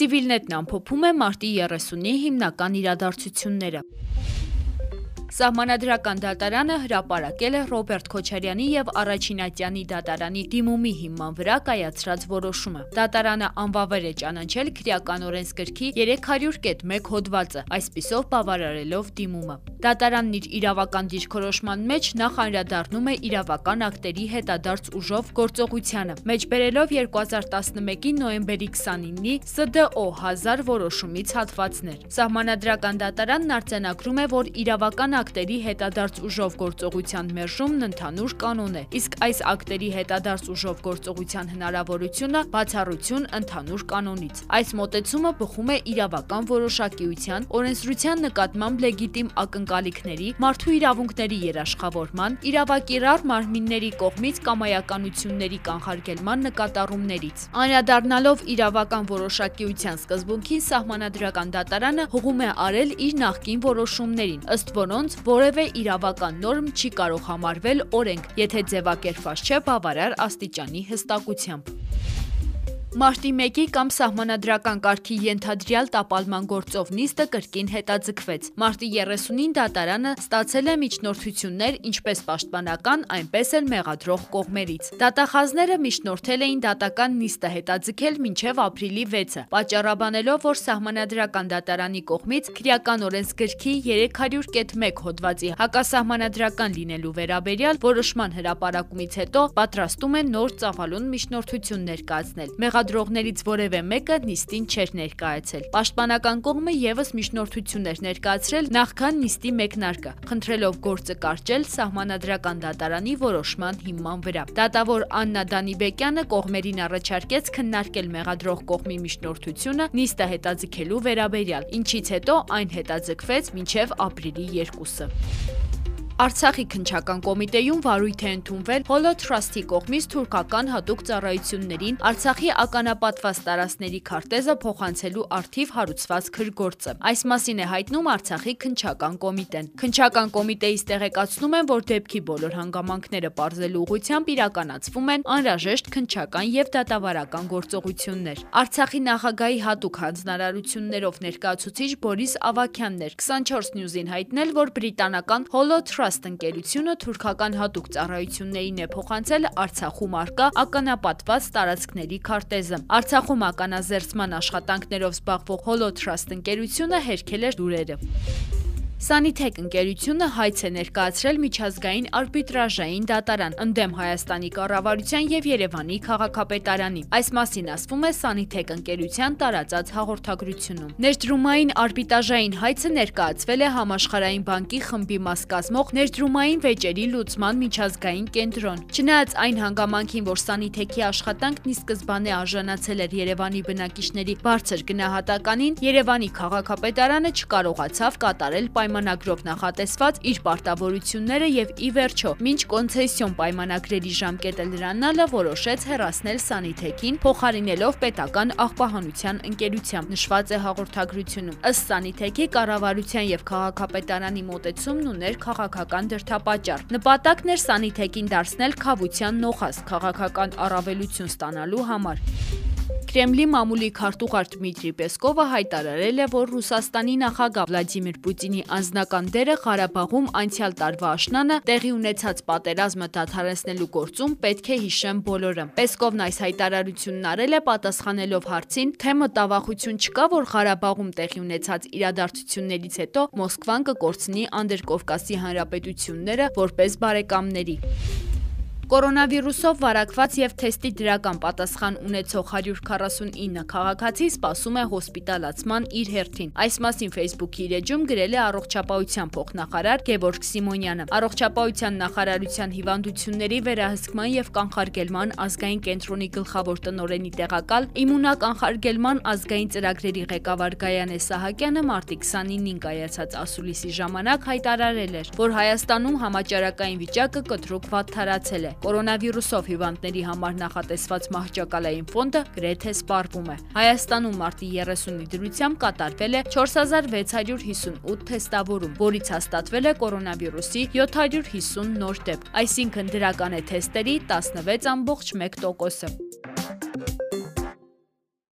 Civilnet-ն ամփոփում է մարտի 30-ի հիմնական իրադարձությունները։ Սահմանադրական դատարանը հրապարակել է Ռոբերտ Քոչարյանի եւ Առաջինատյանի դատարանի դիմումի հիման վրա կայացրած որոշումը։ Դատարանը անվավեր է ճանաչել քրեական օրենսգրքի 300.1 հոդվածը, այսպիսով բավարարելով դիմումը։ Դատարանն իր իրավական դիրքորոշման մեջ նախ անդրադառնում է իրավական ակտերի հետադարձ ուժով գործողությանը, մեջբերելով 2011-ի նոյեմբերի 29-ի ՍԴՕ 1000 որոշումից հատվածներ։ Սահմանադրական դատարանն արձանագրում է, որ իրավական ակտերի հետադարձ ուժով գործողության մերժումն ընդհանուր կանոն է, իսկ այս ակտերի հետադարձ ուժով գործողության հնարավորությունը բացառություն ընդհանուր կանոնից։ Այս մոտեցումը բխում է իրավական որոշակիության, օրենսդրության նկատմամբ լեգիտիմ ակնկալիքների, մարդու իրավունքների երաշխավորման, իրավակիրառ մարմինների կողմից կամայականությունների կանխարգելման նկատառումներից։ Անդրադառնալով իրավական որոշակիության սկզբունքին սահմանադրական դատարանը հողում է արել իր նախկին որոշումներին, ըստ որոնց որևէ իրավական նորմ չի կարող համարվել օրենք, եթե ձևակերպված չէ բավարար աստիճանի հստակությամբ։ Մարտի 1-ի կամ սահմանադրական կարգի ենթադրյալ տապալման գործով նիստը կրկին հետաձգվեց։ Մարտի 30-ին դատարանը ստացել է միջնորդություններ ինչպես պաշտպանական, այնպես էլ մեղադրող կողմերից։ Դատախազները միջնորդել էին դատական նիստը հետաձգել մինչև ապրիլի 6-ը, պատճառաբանելով, որ սահմանադրական դատարանի կողմից քրեական օրենսգրքի 300.1 հոդվածի հակասահմանադրական լինելու վերաբերյալ որոշման հրապարակումից հետո պատրաստում են նոր ծավալուն միջնորդություն ներկայացնել։ Մեղադրողներից որևէ մեկը նիստին չէր ներկայացել։ Պաշտպանական կողմը եւս միջնորդություններ ներկայացրել նախքան նիստի մեկնարկը, խնդրելով գործը կարճել սահմանադրական դատարանի որոշման հիման վրա։ Դատավոր Աննա Դանիբեկյանը կողմերին առաջարկեց քննարկել մեղադրող կողմի միջնորդությունը նիստը հետաձգելու վերաբերյալ, ինչից հետո այն հետաձգվեց մինչև ապրիլի 2-ը։ Արցախի քնչական կոմիտեում վարույթ է ընդունվել Holo Trust-ի կողմից թուրքական հատուկ ծառայություններին Արցախի ականապատված տարածքների քարտեզը փոխանցելու արդիվ հարուցված քրգործը։ Այս մասին է հայտնում Արցախի քնչական կոմիտեն։ Քնչական կոմիտեից տեղեկացնում են, որ դեպքի բոլոր հանգամանքները բարձելու ուղղությամբ իրականացվում են անհրաժեշտ քնչական եւ դատավարական գործողություններ։ Արցախի նախագահի հատուկ հանձնարարություններով ներկայացուցիչ Բորիս Ավակյանն էր 24 News-ին հայտնել, որ բրիտանական Holo Trust ընկերությունը թուրքական հատուկ ծառայություններին է փոխանցել Արցախում արկա ականապատված տարածքների քարտեզը։ Արցախում ականազերծման աշխատանքներով զբաղվող Holo Trust ընկերությունը հերքել էր դուրերը։ Սանիթեք ընկերությունը հայց է ներկայացրել միջազգային արբիտրաժային դատարան ընդդեմ Հայաստանի կառավարության եւ Երևանի քաղաքապետարանի։ Այս մասին ասվում է Սանիթեք ընկերության տարածած հաղորդագրությունում։ Ներդրումային արբիտրաժային հայցը ներկայացվել է Համաշխարհային բանկի խմբի մաս կազմող ներդրումային վեճերի լուծման միջազգային կենտրոն։ Չնայած այն հանգամանքին, որ Սանիթեքի աշխատանքն ի սկզբանե արժանացել էր Երևանի բնակիչների բարձր գնահատականին, Երևանի քաղաքապետարանը չկարողացավ կատարել պայմանագրերը պայմանագրով նախատեսված իր պարտավորությունները եւ ի վերջո, մինչ կոնցեսիոն պայմանագրերի ժամկետը լրանալը որոշեց հեռացնել Սանիթեքին, փոխարինելով պետական աղբահանության ընկերությամբ, նշված է հաղորդագրությունում։ Ըստ Սանիթեքի կառավարության եւ քաղաքապետարանի մոտեցումն ուներ քաղաքական դրդապատճառ։ Նպատակն էր Սանիթեկին դարձնել խավության նոխազ քաղաքական առավելություն ստանալու համար։ Կրեմլի մամուլի քարտուղար Դմիտրի Պեսկովը հայտարարել է, որ Ռուսաստանի նախագահ Վլադիմիր Պուտինի անձնական դերը Ղարաբաղում անցյալ տարվա աշնանը տեղի ունեցած պատերազմը դադարեցնելու գործում պետք է հիշեն բոլորը։ Պեսկովն այս հայտարարությունն արել է պատասխանելով հարցին, թե մտավախություն չկա, որ Ղարաբաղում տեղի ունեցած իրադարձություններից հետո Մոսկվան կկորցնի Անդրկովկասի հանրապետությունները որպես բարեկամների։ Կորոնավիրուսով վարակված եւ թեստի դրական պատասխան ունեցող 149 քաղաքացի սպասում է հոսպիտալացման իր հերթին։ Այս մասին Facebook-ի իր էջում գրել է առողջապահության փոխնախարար Գևորգ Սիմոնյանը։ Առողջապահության նախարարության հիվանդությունների վերահսկման եւ կանխարգելման ազգային կենտրոնի գլխավոր տնօրենի տեղակալ իմունականխարգելման ազգային ծրագրերի ղեկավար Գայանե Սահակյանը մարտի 29-ին կայացած ասուլիսի ժամանակ հայտարարել էր, որ Հայաստանում համաճարակային վիճակը կտրուկ վատթարացել է։ Կորոնավիրուսով հիվանդների համար նախատեսված մահճակալային ֆոնդը գրեթե սպառվում է։ Հայաստանում մարտի 30-ի դրությամբ կատարվել է 4658 թեստավորում, որից հաստատվել է կորոնավիրուսի 750 նոր դեպք, այսինքն դրական է թեստերի 16.1%-ը։